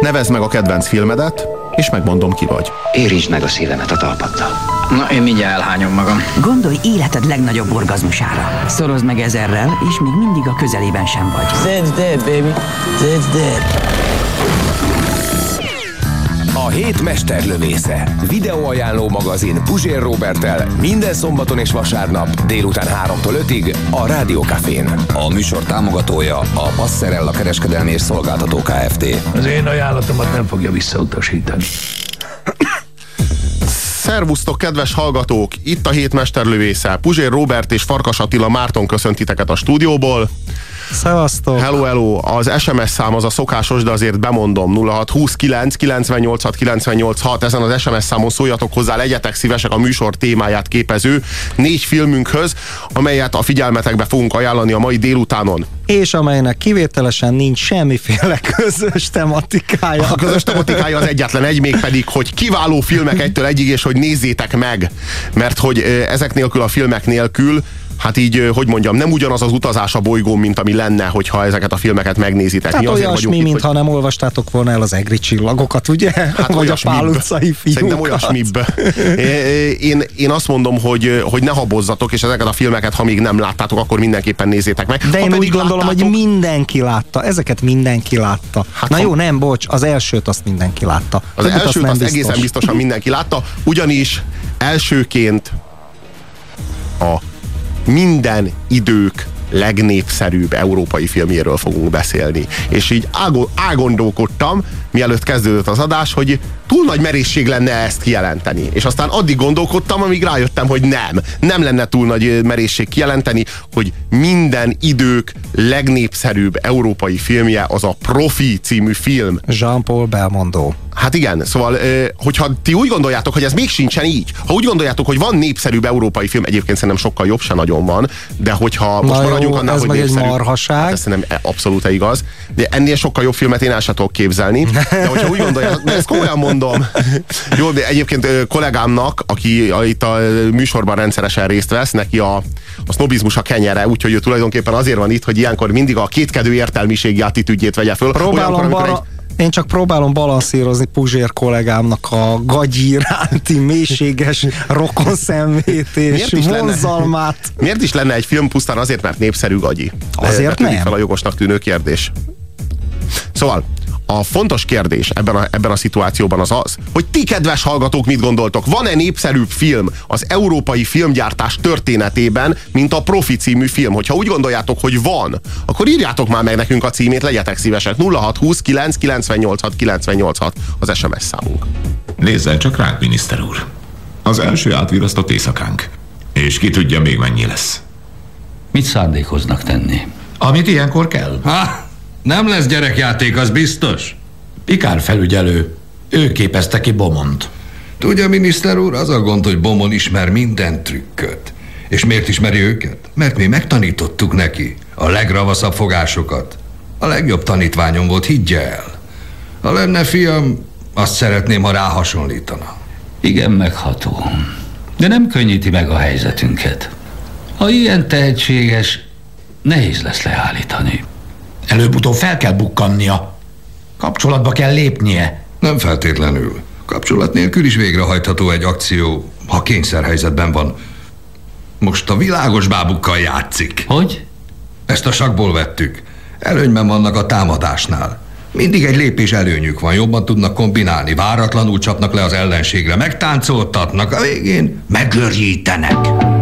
Nevezd meg a kedvenc filmedet, és megmondom ki vagy. Érintsd meg a szívemet a talpaddal. Na, én mindjárt elhányom magam. Gondolj életed legnagyobb orgazmusára. Szorozd meg ezerrel, és még mindig a közelében sem vagy. Zed's dead, baby. Zed's dead. A hét mesterlövésze. Videóajánló magazin Puzsér Robertel minden szombaton és vasárnap délután 3-tól 5-ig a Rádiókafén. A műsor támogatója a Passerella kereskedelmi és szolgáltató Kft. Az én ajánlatomat nem fogja visszautasítani. Szervusztok, kedves hallgatók! Itt a hét mesterlövésze. Puzsér Robert és Farkas Attila Márton köszöntiteket a stúdióból. Szevasztok! Hello, hello! Az SMS szám az a szokásos, de azért bemondom. 0629 986 986 ezen az SMS számon szóljatok hozzá, legyetek szívesek a műsor témáját képező négy filmünkhöz, amelyet a figyelmetekbe fogunk ajánlani a mai délutánon. És amelynek kivételesen nincs semmiféle közös tematikája. A közös tematikája az egyetlen egy, még pedig, hogy kiváló filmek egytől egyig, és hogy nézzétek meg. Mert hogy ezek nélkül a filmek nélkül hát így, hogy mondjam, nem ugyanaz az utazás a bolygón, mint ami lenne, hogyha ezeket a filmeket megnézitek. Tehát Mi olyasmi, itt, mintha hogy... nem olvastátok volna el az egri csillagokat, ugye? Hát Vagy a Pál utcai fiúkat. Szerintem olyasmibb. Én, én azt mondom, hogy, hogy ne habozzatok, és ezeket a filmeket, ha még nem láttátok, akkor mindenképpen nézzétek meg. De ha én úgy gondolom, láttátok... hogy mindenki látta. Ezeket mindenki látta. Hát Na ha... jó, nem, bocs, az elsőt azt mindenki látta. Az Többit elsőt azt, azt egészen biztosan mindenki látta, ugyanis elsőként a minden idők legnépszerűbb európai filmjéről fogunk beszélni. És így ágondolkodtam, mielőtt kezdődött az adás, hogy túl nagy merészség lenne ezt kijelenteni. És aztán addig gondolkodtam, amíg rájöttem, hogy nem. Nem lenne túl nagy merészség kijelenteni, hogy minden idők legnépszerűbb európai filmje az a Profi című film. Jean-Paul Belmondo. Hát igen, szóval, hogyha ti úgy gondoljátok, hogy ez még sincsen így, ha úgy gondoljátok, hogy van népszerűbb európai film, egyébként szerintem sokkal jobb se nagyon van, de hogyha most maradjunk annál, ez hogy meg népszerű, egy marhaság. Hát ez szerintem abszolút igaz, de ennél sokkal jobb filmet én el sem tudok képzelni, de hogyha úgy gondoljátok, de ezt komolyan mondom, jó, de egyébként kollégámnak, aki itt a műsorban rendszeresen részt vesz, neki a, a sznobizmus a kenyere, úgyhogy ő tulajdonképpen azért van itt, hogy ilyenkor mindig a kétkedő értelmiségi attitűdjét vegye föl. Próbálom Olyankor, egy, én csak próbálom balanszírozni Puzsér kollégámnak a gagyi iránti mélységes rokonszenvét és miért vonzalmát. Lenne, miért is lenne egy film pusztán azért, mert népszerű gagyi? Azért nem. fel a jogosnak tűnő kérdés. Szóval, a fontos kérdés ebben a, ebben a szituációban az az, hogy ti kedves hallgatók mit gondoltok? Van-e népszerűbb film az európai filmgyártás történetében, mint a Profi című film? Hogyha úgy gondoljátok, hogy van, akkor írjátok már meg nekünk a címét, legyetek szívesek. 0620 9 986 986 az SMS számunk. Nézzen csak ránk, miniszter úr. Az első átvirasztott éjszakánk. És ki tudja még mennyi lesz. Mit szándékoznak tenni? Amit ilyenkor kell. Ha! Nem lesz gyerekjáték, az biztos. Pikár felügyelő. Ő képezte ki Bomont. Tudja, miniszter úr, az a gond, hogy Bomon ismer minden trükköt. És miért ismeri őket? Mert mi megtanítottuk neki a legravaszabb fogásokat. A legjobb tanítványom volt, higgye el. Ha lenne fiam, azt szeretném, ha ráhasonlítana. Igen, megható. De nem könnyíti meg a helyzetünket. Ha ilyen tehetséges, nehéz lesz leállítani. Előbb-utóbb fel kell bukkannia. Kapcsolatba kell lépnie. Nem feltétlenül. Kapcsolat nélkül is végrehajtható egy akció, ha kényszerhelyzetben van. Most a világos bábukkal játszik. Hogy? Ezt a sakból vettük. Előnyben vannak a támadásnál. Mindig egy lépés előnyük van, jobban tudnak kombinálni, váratlanul csapnak le az ellenségre, megtáncoltatnak, a végén megörjítenek.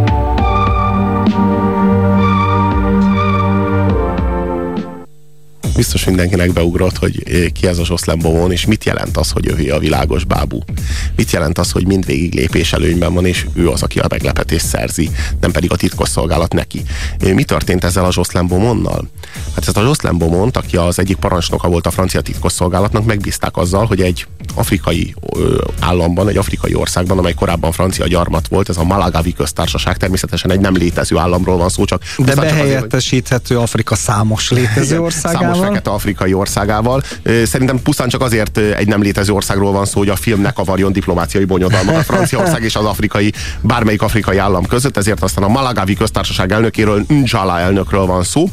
Biztos mindenkinek beugrott, hogy eh, ki ez a Zsoszlen Bomon, és mit jelent az, hogy ő a világos bábú. Mit jelent az, hogy mindvégig lépés előnyben van, és ő az, aki a meglepetést szerzi, nem pedig a titkosszolgálat neki. Eh, mi történt ezzel a Zsoszlen Bomonnal? Hát ezt a Zsoszlen Bomont, aki az egyik parancsnoka volt a francia titkosszolgálatnak, megbízták azzal, hogy egy afrikai államban, egy afrikai országban, amely korábban francia gyarmat volt, ez a Malagavi köztársaság, természetesen egy nem létező államról van szó, csak de behelyettesíthető Afrika számos létező országával fekete-afrikai országával. Szerintem pusztán csak azért egy nem létező országról van szó, hogy a film ne kavarjon diplomáciai bonyodalmat a Franciaország és az afrikai, bármelyik afrikai állam között, ezért aztán a Malagavi köztársaság elnökéről, Njala elnökről van szó.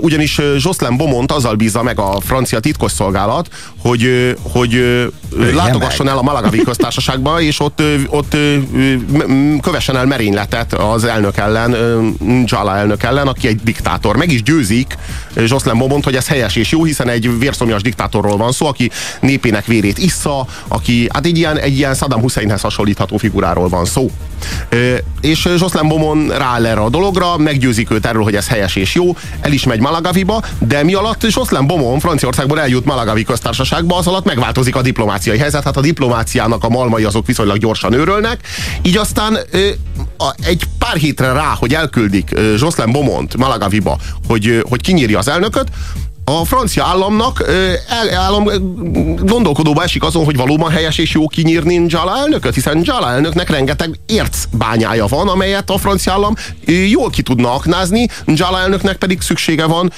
Ugyanis Jocelyn Bomont azzal bízza meg a francia titkosszolgálat, hogy, hogy látogasson el a Malagavi köztársaságba, és ott, ott kövessen el merényletet az elnök ellen, Njala elnök ellen, aki egy diktátor. Meg is győzik Jocelyn Bomont, hogy ez helyes és jó, hiszen egy vérszomjas diktátorról van szó, aki népének vérét issza, aki hát egy ilyen, egy ilyen Saddam Husseinhez hasonlítható figuráról van szó. És Jocelyn Bomon rááll erre a dologra, meggyőzik őt erről, hogy ez helyes és jó, el is megy Malagaviba, de mi alatt Jocelyn Bomon Franciaországból eljut Malagavi köztársaságba, az alatt megváltozik a diplomáciai helyzet, hát a diplomáciának a malmai azok viszonylag gyorsan őrölnek, így aztán egy pár hétre rá, hogy elküldik Jocelyn Bomont Malagaviba, hogy, hogy kinyírja az elnököt, a francia államnak állam gondolkodóba esik azon, hogy valóban helyes és jó kinyírni Njala elnököt, hiszen Njala elnöknek rengeteg ércbányája van, amelyet a francia állam jól ki tudna aknázni, Njala elnöknek pedig szüksége van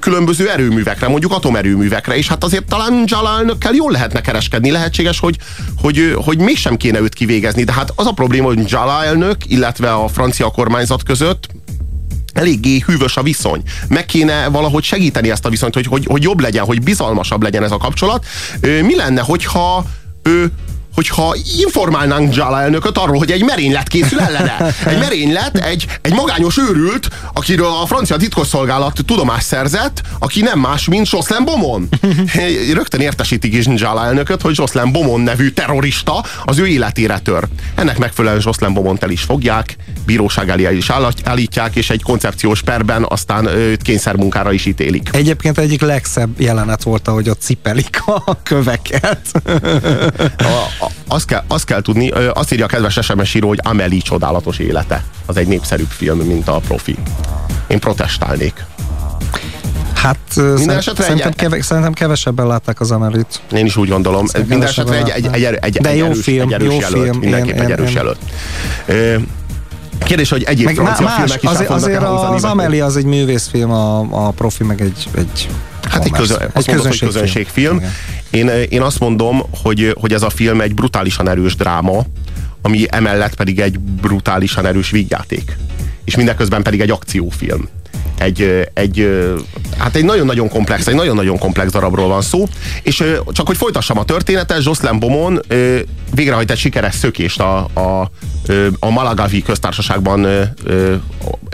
különböző erőművekre, mondjuk atomerőművekre, és hát azért talán Njala elnökkel jól lehetne kereskedni, lehetséges, hogy, hogy, hogy mégsem kéne őt kivégezni, de hát az a probléma, hogy Njala elnök, illetve a francia kormányzat között eléggé hűvös a viszony. Meg kéne valahogy segíteni ezt a viszonyt, hogy, hogy, hogy jobb legyen, hogy bizalmasabb legyen ez a kapcsolat. Mi lenne, hogyha ő hogyha informálnánk Jala elnököt arról, hogy egy merénylet készül ellene. Egy merénylet, egy, egy magányos őrült, akiről a francia titkosszolgálat tudomást szerzett, aki nem más, mint Jocelyn Bomon. Rögtön értesítik is Jala elnököt, hogy Jocelyn Bomon nevű terrorista az ő életére tör. Ennek megfelelően Jocelyn Bomont el is fogják, bíróság elé is állítják, és egy koncepciós perben aztán őt kényszermunkára is ítélik. Egyébként egyik legszebb jelenet volt, ahogy ott cipelik a köveket. A, azt kell, azt kell tudni, azt írja a kedves SMS író, hogy Amelie csodálatos élete. Az egy népszerűbb film, mint a profi. Én protestálnék. Hát Minden esetre szerintem, egy, keve, szerintem kevesebben látták az Amelit. Én is úgy gondolom. Minden esetre egy, egy, egy, egy, De egy jó erős, film, egy erős jó jelölt. film. Mindenképp én, egy erős én, jelölt. Kérdés, hogy egyéb meg francia más, filmek is azért, azért az Amelie az egy művészfilm, a, a profi meg egy, egy Hát egy, közö, egy azt mondod, hogy közönségfilm. Én, én azt mondom, hogy, hogy ez a film egy brutálisan erős dráma, ami emellett pedig egy brutálisan erős vígjáték. És mindeközben pedig egy akciófilm egy, egy, hát egy nagyon-nagyon komplex, egy nagyon-nagyon komplex darabról van szó, és csak hogy folytassam a történetet, Jocelyn Bomon végrehajt egy sikeres szökést a, a, a Malagavi köztársaságban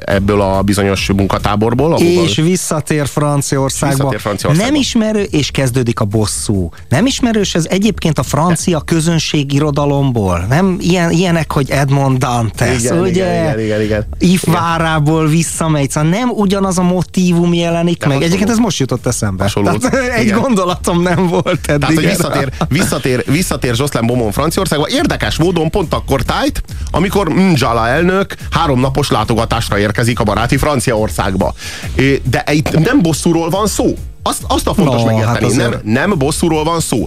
ebből a bizonyos munkatáborból. Ahol és visszatér Franciaországba. Visszatér Franciaországba. Nem ismerő, és kezdődik a bosszú. Nem ismerős ez egyébként a francia közönség irodalomból. Nem ilyen, ilyenek, hogy Edmond Dantes, igen, ugye? Igen, igen, igen. Ifvárából visszamegy. Szóval nem ugyanaz a motívum jelenik De meg. Hasonló. Egyébként ez most jutott eszembe. Tehát egy igen. gondolatom nem volt eddig. Tehát, hogy visszatér, visszatér, visszatér Jocelyn Beaumont Franciaországba. Érdekes módon pont akkor tájt, amikor Njala elnök háromnapos látogatásra érkezik a baráti Franciaországba. De itt nem bosszúról van szó, azt, azt a fontos no, megérteni, hát nem, nem bosszúról van szó.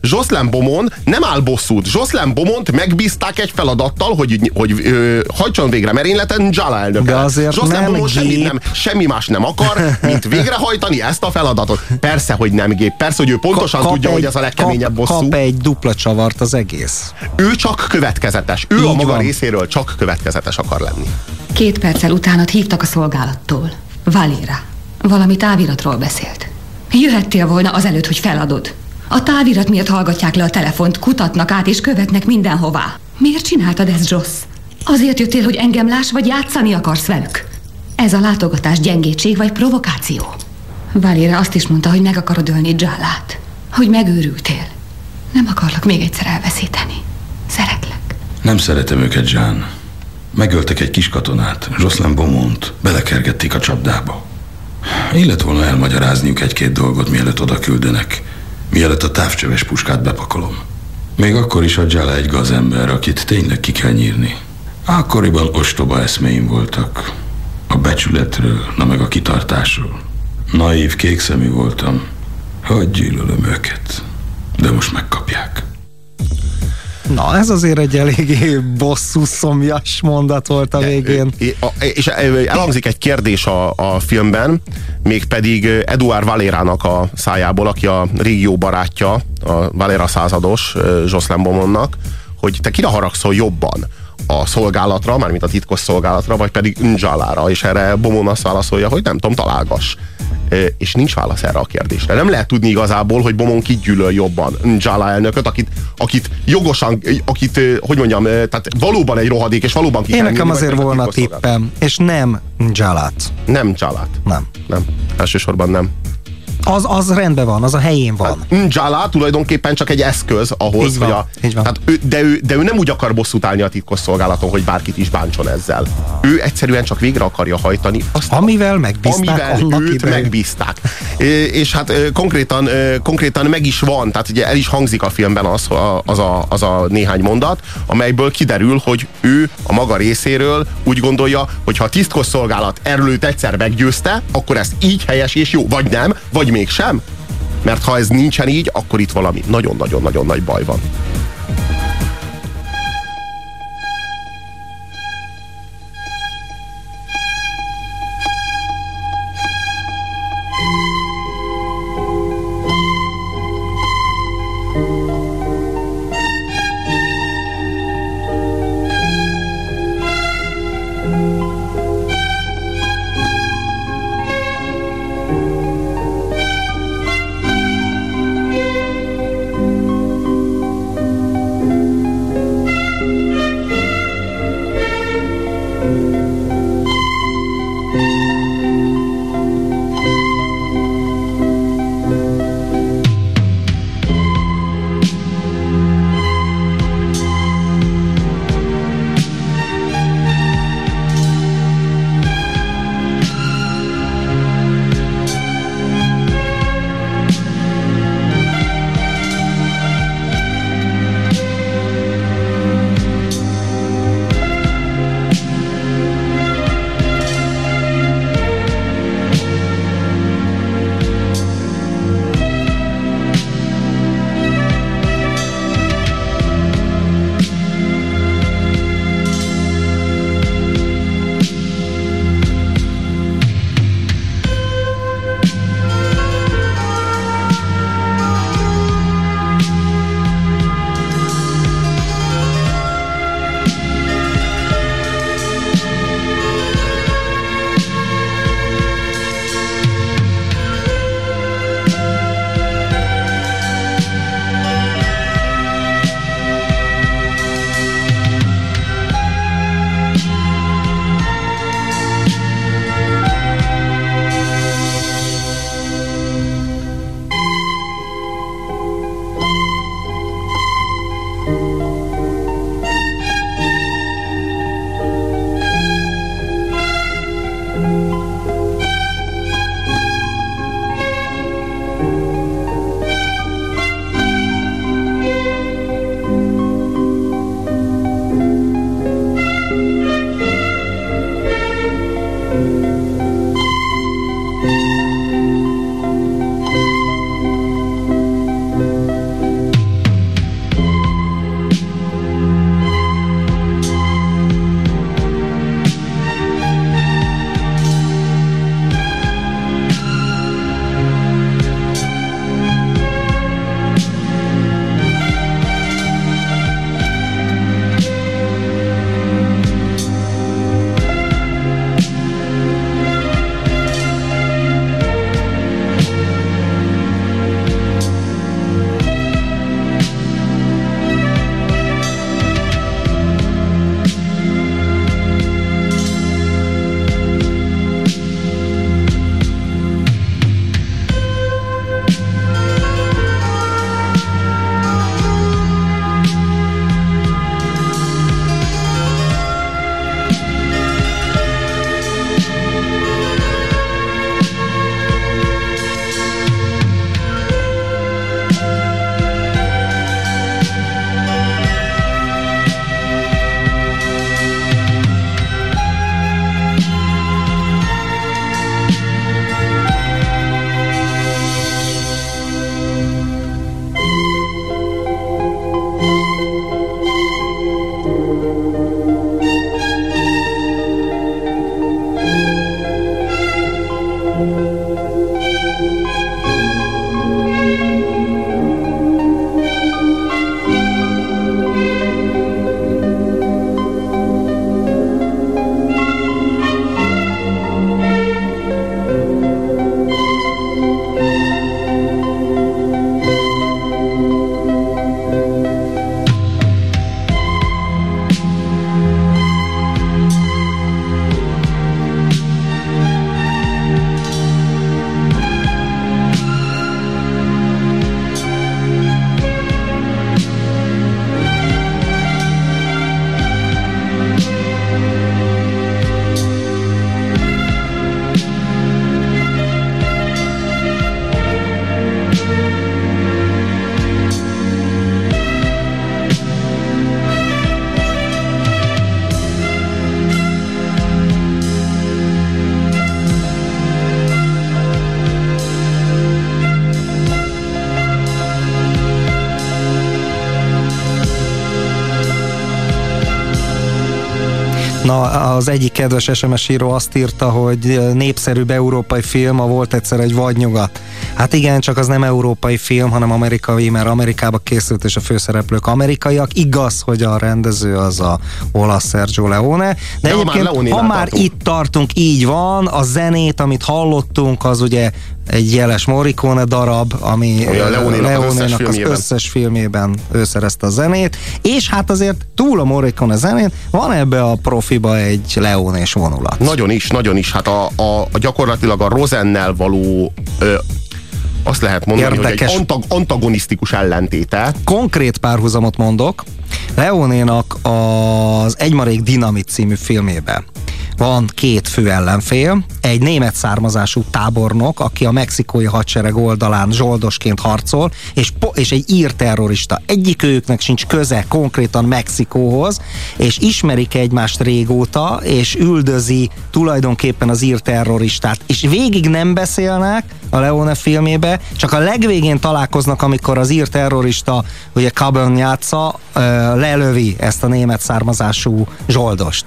Jocelyn Bomon nem áll bosszút. Jocelyn Bomont megbízták egy feladattal, hogy, hogy ö, hajtson végre merényleten Jala elnök. De azért Jocelyn nem Bomon semmi, nem, semmi más nem akar, mint végrehajtani ezt a feladatot. Persze, hogy nem gép. Persze, hogy ő pontosan Ka tudja, egy, hogy ez a legkeményebb kap, bosszú. Kap egy dupla csavart az egész. Ő csak következetes. Ő Így a maga van. részéről csak következetes akar lenni. Két perccel utánat hívtak a szolgálattól. Valéra. Valami táviratról beszélt. Jöhettél volna azelőtt, hogy feladod. A távirat miért hallgatják le a telefont, kutatnak át és követnek mindenhová. Miért csináltad ezt, Joss? Azért jöttél, hogy engem láss, vagy játszani akarsz velük? Ez a látogatás gyengétség vagy provokáció? Valéra azt is mondta, hogy meg akarod ölni Jallát. Hogy megőrültél. Nem akarlak még egyszer elveszíteni. Szeretlek. Nem szeretem őket, Jean. Megöltek egy kis katonát, Jocelyn Beaumont, belekergették a csapdába. Illet volna elmagyarázniuk egy-két dolgot, mielőtt oda küldenek, mielőtt a távcsöves puskát bepakolom. Még akkor is a Jala egy gazember, akit tényleg ki kell nyírni. Akkoriban ostoba eszmeim voltak. A becsületről, na meg a kitartásról. Naív, kékszemű voltam. Hogy gyűlölöm őket. De most megkapják. Na, ez azért egy eléggé bosszú szomjas mondat volt a végén. És elhangzik egy kérdés a, a filmben, mégpedig Eduard Valérának a szájából, aki a régió barátja, a Valera százados Jocelyn Bomonnak, hogy te kire haragszol jobban? a szolgálatra, mármint a titkos szolgálatra, vagy pedig Njalára, és erre Bomon azt válaszolja, hogy nem tudom, találgass és nincs válasz erre a kérdésre. Nem lehet tudni igazából, hogy Bomon kit gyűlöl jobban. Njala elnököt, akit, akit jogosan, akit, hogy mondjam, tehát valóban egy rohadék, és valóban ki Én nekem azért volna tippem, és nem Njalát. Nem Njalát. Nem. Nem. Elsősorban nem az, az rendben van, az a helyén van. Hát, Njala tulajdonképpen csak egy eszköz ahhoz, így van, hogy a, így van. Tehát ő, de, ő, de ő nem úgy akar bosszút állni a titkos szolgálaton, hogy bárkit is bántson ezzel. Ő egyszerűen csak végre akarja hajtani azt, amivel megbízták amivel őt idején. megbízták. És hát konkrétan, konkrétan meg is van, tehát ugye el is hangzik a filmben az, az, a, az a néhány mondat, amelyből kiderül, hogy ő a maga részéről úgy gondolja, hogy ha a titkos szolgálat erről őt egyszer meggyőzte, akkor ez így helyes és jó, vagy nem, vagy mégsem? Mert ha ez nincsen így, akkor itt valami nagyon-nagyon-nagyon nagy baj van. Na, az egyik kedves SMS író azt írta, hogy népszerűbb európai film, a volt egyszer egy vadnyugat. Hát igen, csak az nem európai film, hanem amerikai, mert Amerikába készült, és a főszereplők amerikaiak. Igaz, hogy a rendező az a olasz Sergio Leone. De, de egyébként, ha már, ha már tartunk. itt tartunk, így van, a zenét, amit hallottunk, az ugye egy jeles Morricone darab, ami Leonénak az, összes az összes filmében ő szerezte a zenét, és hát azért túl a Morricone zenét van ebbe a profiba egy Leonés vonulat. Nagyon is, nagyon is. Hát a, a, a gyakorlatilag a Rosennel való ö, azt lehet mondani, Érdekes. hogy egy antag, antagonisztikus ellentéte. Konkrét párhuzamot mondok. Leonénak az Egymarék Dinamit című filmében van két fő ellenfél, egy német származású tábornok, aki a mexikói hadsereg oldalán zsoldosként harcol, és, és egy ír terrorista. Egyik őknek sincs köze konkrétan Mexikóhoz, és ismerik egymást régóta, és üldözi tulajdonképpen az ír terroristát. És végig nem beszélnek a Leone filmébe, csak a legvégén találkoznak, amikor az ír terrorista, ugye Cabon játsza, lelövi ezt a német származású zsoldost.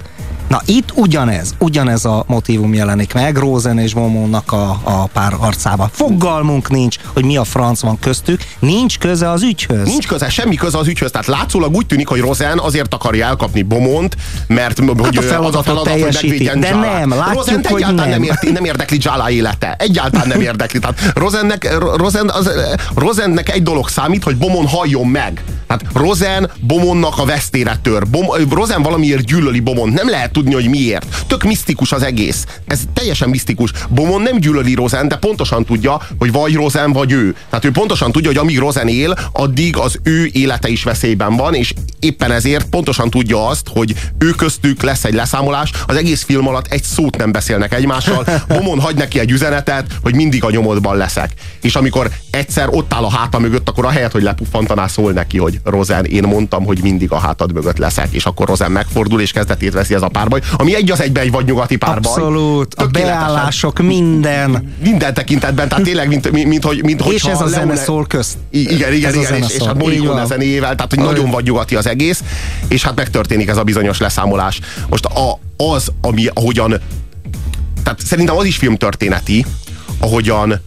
Na itt ugyanez, ugyanez a motivum jelenik meg Rosen és Momónak a, a pár arcában. Fogalmunk nincs, hogy mi a franc van köztük, nincs köze az ügyhöz. Nincs köze, semmi köze az ügyhöz. Tehát látszólag úgy tűnik, hogy Rosen azért akarja elkapni Bomont, mert hát hogy a feladatot az a feladat. Hogy De nem, látjuk, Rosen hogy egyáltalán nem. Nem, érti, nem érdekli Jala élete. Egyáltalán nem érdekli. Tehát Rosennek, Rosen, az, Rosennek egy dolog számít, hogy Bomon halljon meg. Tehát Rosen Bomonnak a vesztére tör. Bom, Rosen valamiért gyűlöli Bomont. Nem lehet tudni, hogy miért. Tök misztikus az egész. Ez teljesen misztikus. Bomon nem gyűlöli Rosen, de pontosan tudja, hogy vagy Rosen, vagy ő. Tehát ő pontosan tudja, hogy amíg Rosen él, addig az ő élete is veszélyben van, és éppen ezért pontosan tudja azt, hogy ő köztük lesz egy leszámolás. Az egész film alatt egy szót nem beszélnek egymással. Bomon hagy neki egy üzenetet, hogy mindig a nyomodban leszek. És amikor egyszer ott áll a háta mögött, akkor ahelyett, hogy lepuffantaná, szól neki, hogy Rosen, én mondtam, hogy mindig a hátad mögött leszek. És akkor Rosen megfordul, és kezdetét veszi ez a párbaj, ami egy az egyben egy vagy nyugati párbaj. Abszolút, a beállások, minden. Minden tekintetben, tehát tényleg, mint, mint, mint hogy... Mint, és ez a zene szól közt. Igen, igen, igen, és, és hát Morricone zenéjével, tehát hogy nagyon vagy nyugati az egész, és hát megtörténik ez a bizonyos leszámolás. Most a, az, ami ahogyan tehát szerintem az is filmtörténeti, ahogyan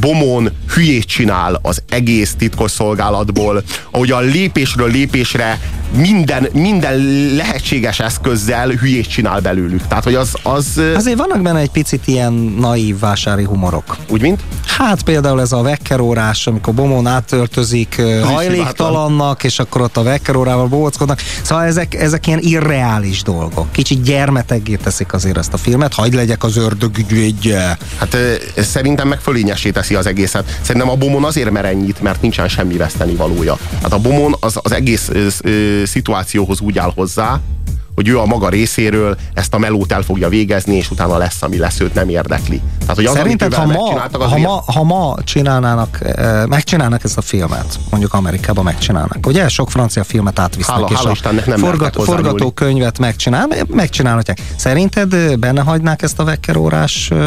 Bomon hülyét csinál az egész titkos szolgálatból, ahogy a lépésről lépésre minden, minden lehetséges eszközzel hülyét csinál belőlük. Tehát, hogy az, az... Azért vannak benne egy picit ilyen naív vásári humorok. Úgy, mint? Hát például ez a vekkerórás, amikor Bomon átöltözik hajléktalannak, és akkor ott a vekkerórával bóckodnak. Szóval ezek, ezek ilyen irreális dolgok. Kicsit gyermeteggé teszik azért ezt a filmet, hagyd legyek az ördög ügyvédje. Hát szerintem meg fölényesé teszi az egészet. Szerintem a Bomon azért mer ennyit, mert nincsen semmi veszteni valója. Hát a Bomon az, az egész szituációhoz úgy áll hozzá, hogy ő a maga részéről ezt a melót el fogja végezni, és utána lesz, ami lesz, őt nem érdekli. Tehát, hogy az, Szerinted, ha ma, ha, ma, ha ma csinálnának, eh, megcsinálnak ezt a filmet, mondjuk Amerikában megcsinálnak, ugye? Sok francia filmet átvisznek, hála, és hála Istennek nem forgat, forgatókönyvet megcsinál, megcsinálhatják. Szerinted eh, benne hagynák ezt a vekkerórás eh,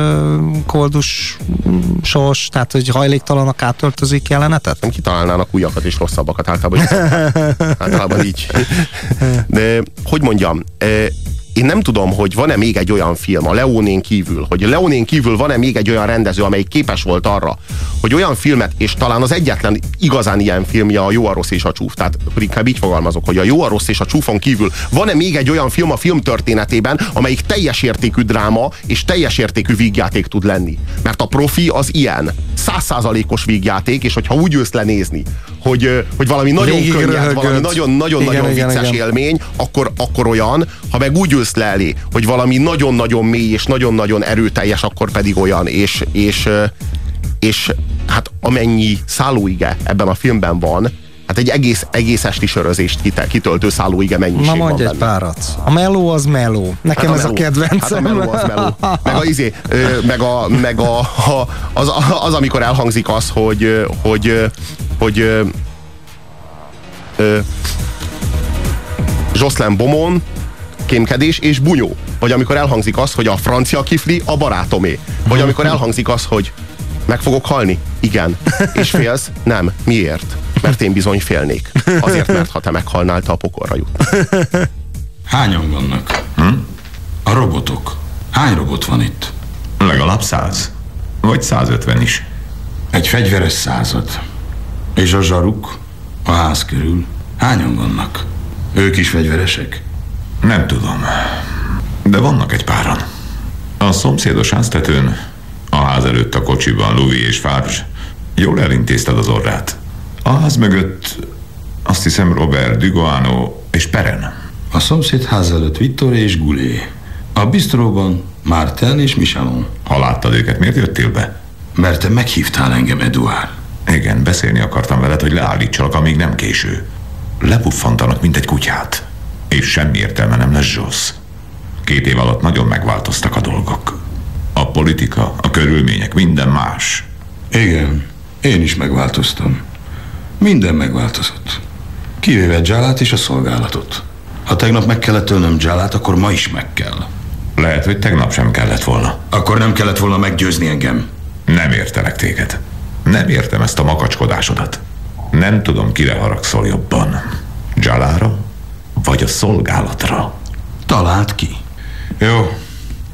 koldus mm, sors, tehát hogy hajléktalanak átöltözik jelenetet? Nem kitalálnának újakat és rosszabbakat általában. általában így. De hogy mondjam, Tamam. Ee, én nem tudom, hogy van-e még egy olyan film a Leonén kívül, hogy Leonén kívül van-e még egy olyan rendező, amelyik képes volt arra, hogy olyan filmet, és talán az egyetlen igazán ilyen filmje a Jó, a rossz és a csúf. Tehát inkább így fogalmazok, hogy a Jó, a rossz és a csúfon kívül van-e még egy olyan film a film történetében, amelyik teljes értékű dráma és teljes értékű vígjáték tud lenni. Mert a profi az ilyen. Százszázalékos vígjáték, és hogyha úgy jössz lenézni, hogy, hogy valami nagyon könnyed, valami nagyon-nagyon-nagyon vicces igen, élmény, akkor, akkor olyan, ha meg úgy elé, hogy valami nagyon-nagyon mély és nagyon-nagyon erőteljes, akkor pedig olyan, és, és, és hát amennyi szállóige ebben a filmben van, Hát egy egész, egész esti sörözést kitöltő szállóige mennyiség Na mondj egy párat. A meló az meló. Nekem hát a ez meló, a kedvencem. Hát a meló az meló. Meg, a, izé, meg, a, meg a, a, az, az, amikor elhangzik az, hogy, hogy, hogy ö, Jocelyn Bomon kémkedés és bunyó. Vagy amikor elhangzik az, hogy a francia kifli a barátomé. Vagy amikor elhangzik az, hogy meg fogok halni? Igen. És félsz? Nem. Miért? Mert én bizony félnék. Azért, mert ha te meghalnál, te a pokorra jut. Hányan vannak? Hm? A robotok. Hány robot van itt? Legalább száz. Vagy 150 is. Egy fegyveres század. És a zsaruk? A ház körül. Hányan vannak? Ők is fegyveresek? Nem tudom. De vannak egy páran. A szomszédos háztetőn, a ház előtt a kocsiban Louis és Farge. Jól elintézted az orrát. A ház mögött azt hiszem Robert Dugoano és Peren. A szomszéd ház előtt Vittor és Gulé. A bistróban Martin és Michelon. Ha láttad őket, miért jöttél be? Mert te meghívtál engem, Eduard. Igen, beszélni akartam veled, hogy leállítsalak, amíg nem késő. Lepuffantanak, mint egy kutyát. És semmi értelme nem lesz Zsosz. Két év alatt nagyon megváltoztak a dolgok. A politika, a körülmények, minden más. Igen, én is megváltoztam. Minden megváltozott. Kivéve Dzsálát és a szolgálatot. Ha tegnap meg kellett ölnöm Dzsálát, akkor ma is meg kell. Lehet, hogy tegnap sem kellett volna. Akkor nem kellett volna meggyőzni engem. Nem értelek téged. Nem értem ezt a makacskodásodat. Nem tudom, kire haragszol jobban. Dzsalára, vagy a szolgálatra? Talált ki. Jó,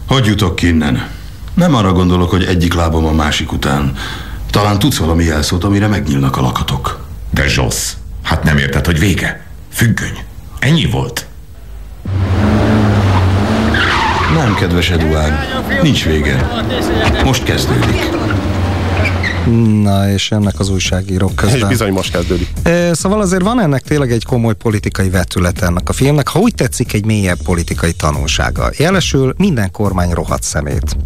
hogy jutok ki innen? Nem arra gondolok, hogy egyik lábom a másik után. Talán tudsz valami jelszót, amire megnyílnak a lakatok. De Zsosz, hát nem érted, hogy vége? Függöny. Ennyi volt. Nem, kedves Eduard. Nincs vége. Most kezdődik. Na, és ennek az újságírók közben. És bizony most kezdődik. E, szóval azért van ennek tényleg egy komoly politikai vetület ennek a filmnek, ha úgy tetszik, egy mélyebb politikai tanulsága. Jelesül minden kormány rohadt szemét.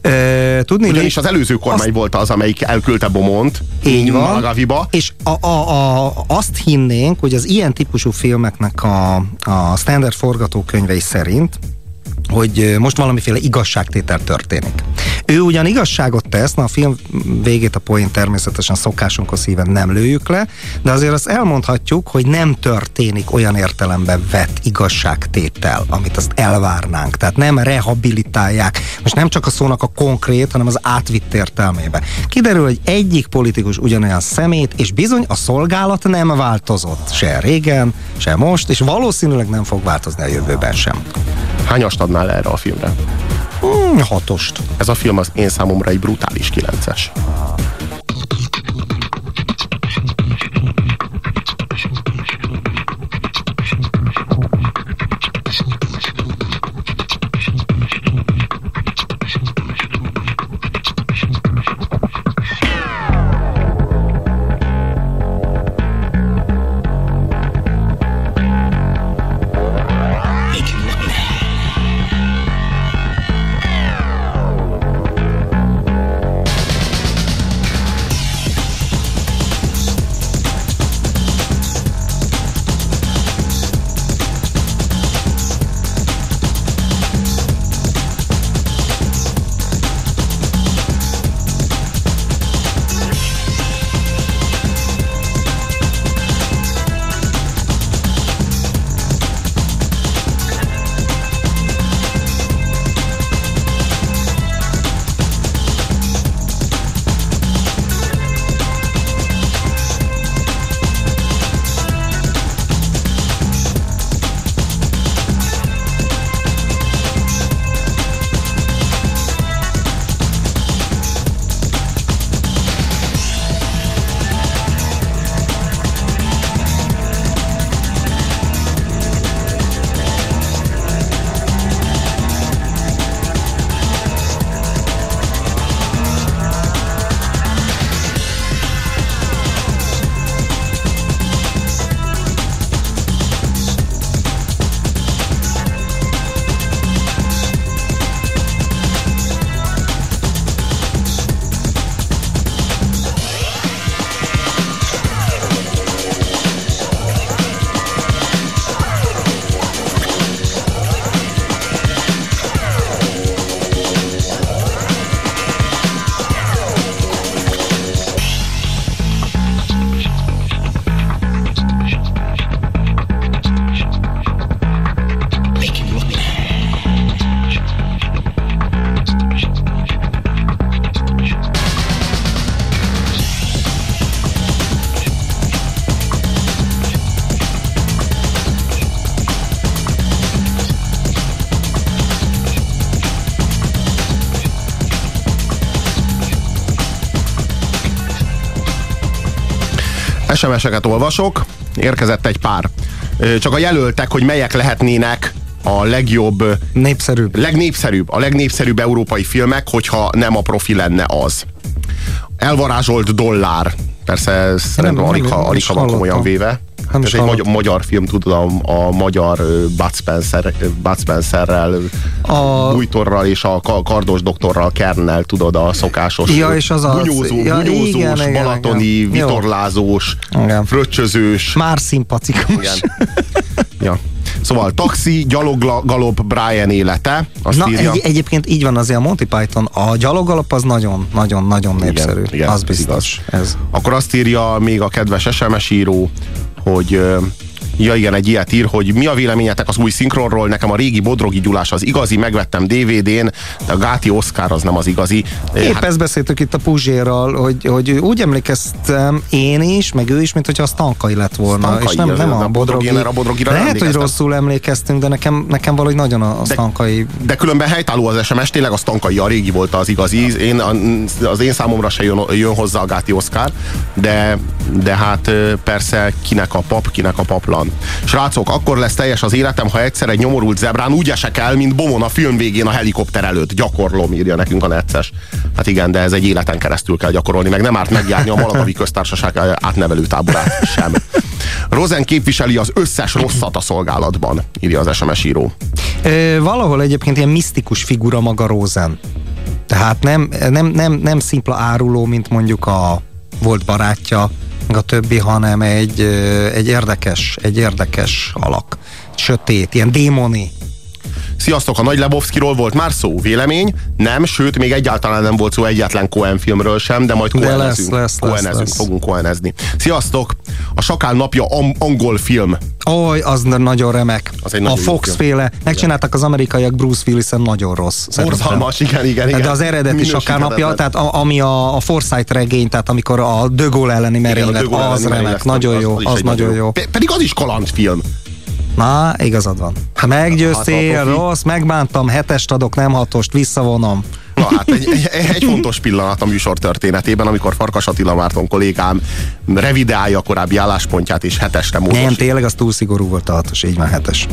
E, tudni, Ugyanis az előző kormány azt... volt az, amelyik elküldte Bomont így van, Malagaviba. És a, a, a, azt hinnénk, hogy az ilyen típusú filmeknek a, a standard forgatókönyvei szerint hogy most valamiféle igazságtétel történik. Ő ugyan igazságot tesz, na a film végét a poén természetesen szokásunkhoz híven nem lőjük le, de azért azt elmondhatjuk, hogy nem történik olyan értelemben vett igazságtétel, amit azt elvárnánk. Tehát nem rehabilitálják. Most nem csak a szónak a konkrét, hanem az átvitt értelmébe. Kiderül, hogy egyik politikus ugyanolyan szemét, és bizony a szolgálat nem változott. Se régen, se most, és valószínűleg nem fog változni a jövőben sem. Hányast adnál erre a filmre? Hatost. Ez a film az én számomra egy brutális kilences. SMS-eket olvasok, érkezett egy pár. Csak a jelöltek, hogy melyek lehetnének a legjobb... Népszerűbb. Legnépszerűbb. A legnépszerűbb európai filmek, hogyha nem a profi lenne az. Elvarázsolt dollár. Persze ez szerintem alig, alig ha van komolyan véve. Nem Ez egy magyar, magyar film, tudod, a, a magyar Bud, Spencer, Bud Spencerrel, a... Bújtorral és a kardos doktorral, Kernel, tudod, a szokásos ja, és az bunyózó, ja, bunyózós, igen, balatoni, igen. vitorlázós, igen. fröccsözős. Már szimpatikus. Igen. ja. Szóval taxi, gyaloggalop, Brian élete. Azt Na, írja. Egy, egyébként így van azért a Monty Python. A gyaloggalop az nagyon-nagyon-nagyon népszerű. Igen, igen, az biztos. Ez. Akkor azt írja még a kedves SMS író, hogy Ja igen, egy ilyet ír, hogy mi a véleményetek az új szinkronról, nekem a régi Bodrogi Gyulás az igazi, megvettem DVD-n, de a Gáti Oscar az nem az igazi. Épp hát... ezt beszéltük itt a Puzsérral, hogy, hogy úgy emlékeztem én is, meg ő is, mint hogyha az Tankai lett volna, Stankai, és nem, nem a, a Bodrogi. A Bodrogira Lehet, hogy rosszul emlékeztünk, de nekem, nekem valahogy nagyon a, a de, Stankai. De különben helytálló az SMS, tényleg a Stankai a régi volt az igazi. Én, az én számomra se jön, jön hozzá a Gáti Oscar, de, de hát persze kinek a pap, kinek a paplan. Srácok, akkor lesz teljes az életem, ha egyszer egy nyomorult zebrán úgy esek el, mint Bomon a film végén a helikopter előtt. Gyakorlom, írja nekünk a necces. Hát igen, de ez egy életen keresztül kell gyakorolni, meg nem árt megjárni a Malakavi köztársaság átnevelő táborát sem. Rosen képviseli az összes rosszat a szolgálatban, írja az SMS író. Ö, valahol egyébként ilyen misztikus figura maga Rosen. Tehát nem, nem, nem, nem szimpla áruló, mint mondjuk a volt barátja, a többi, hanem egy, egy érdekes, egy érdekes alak. Sötét, ilyen démoni. Sziasztok, a Nagy Lebowskiról volt már szó? Vélemény? Nem, sőt, még egyáltalán nem volt szó egyetlen Cohen filmről sem, de majd kohenezünk. Lesz, lesz, lesz, lesz. fogunk kohenezni. Sziasztok, a Sakál napja angol film. Oly, az nagyon remek. Az egy a Fox féle. Megcsináltak az amerikaiak Bruce Willis-en nagyon rossz. Borzalmas, igen, igen, igen. De az eredeti Sakál napja, tehát ami a, a Forsyth regény, tehát amikor a De Gaulle elleni merénylet, az remek, nagyon jó, az nagyon jó. Pedig az is kalandfilm. Na, igazad van. Ha meggyőztél, hát, rossz, megbántam, hetest adok, nem hatost, visszavonom. Na hát egy, egy, egy fontos pillanat a műsor történetében, amikor Farkas Attila Márton kollégám revideálja a korábbi álláspontját, és hetesre módosít. Nem, tényleg az túl szigorú volt a hatos, így van hetes.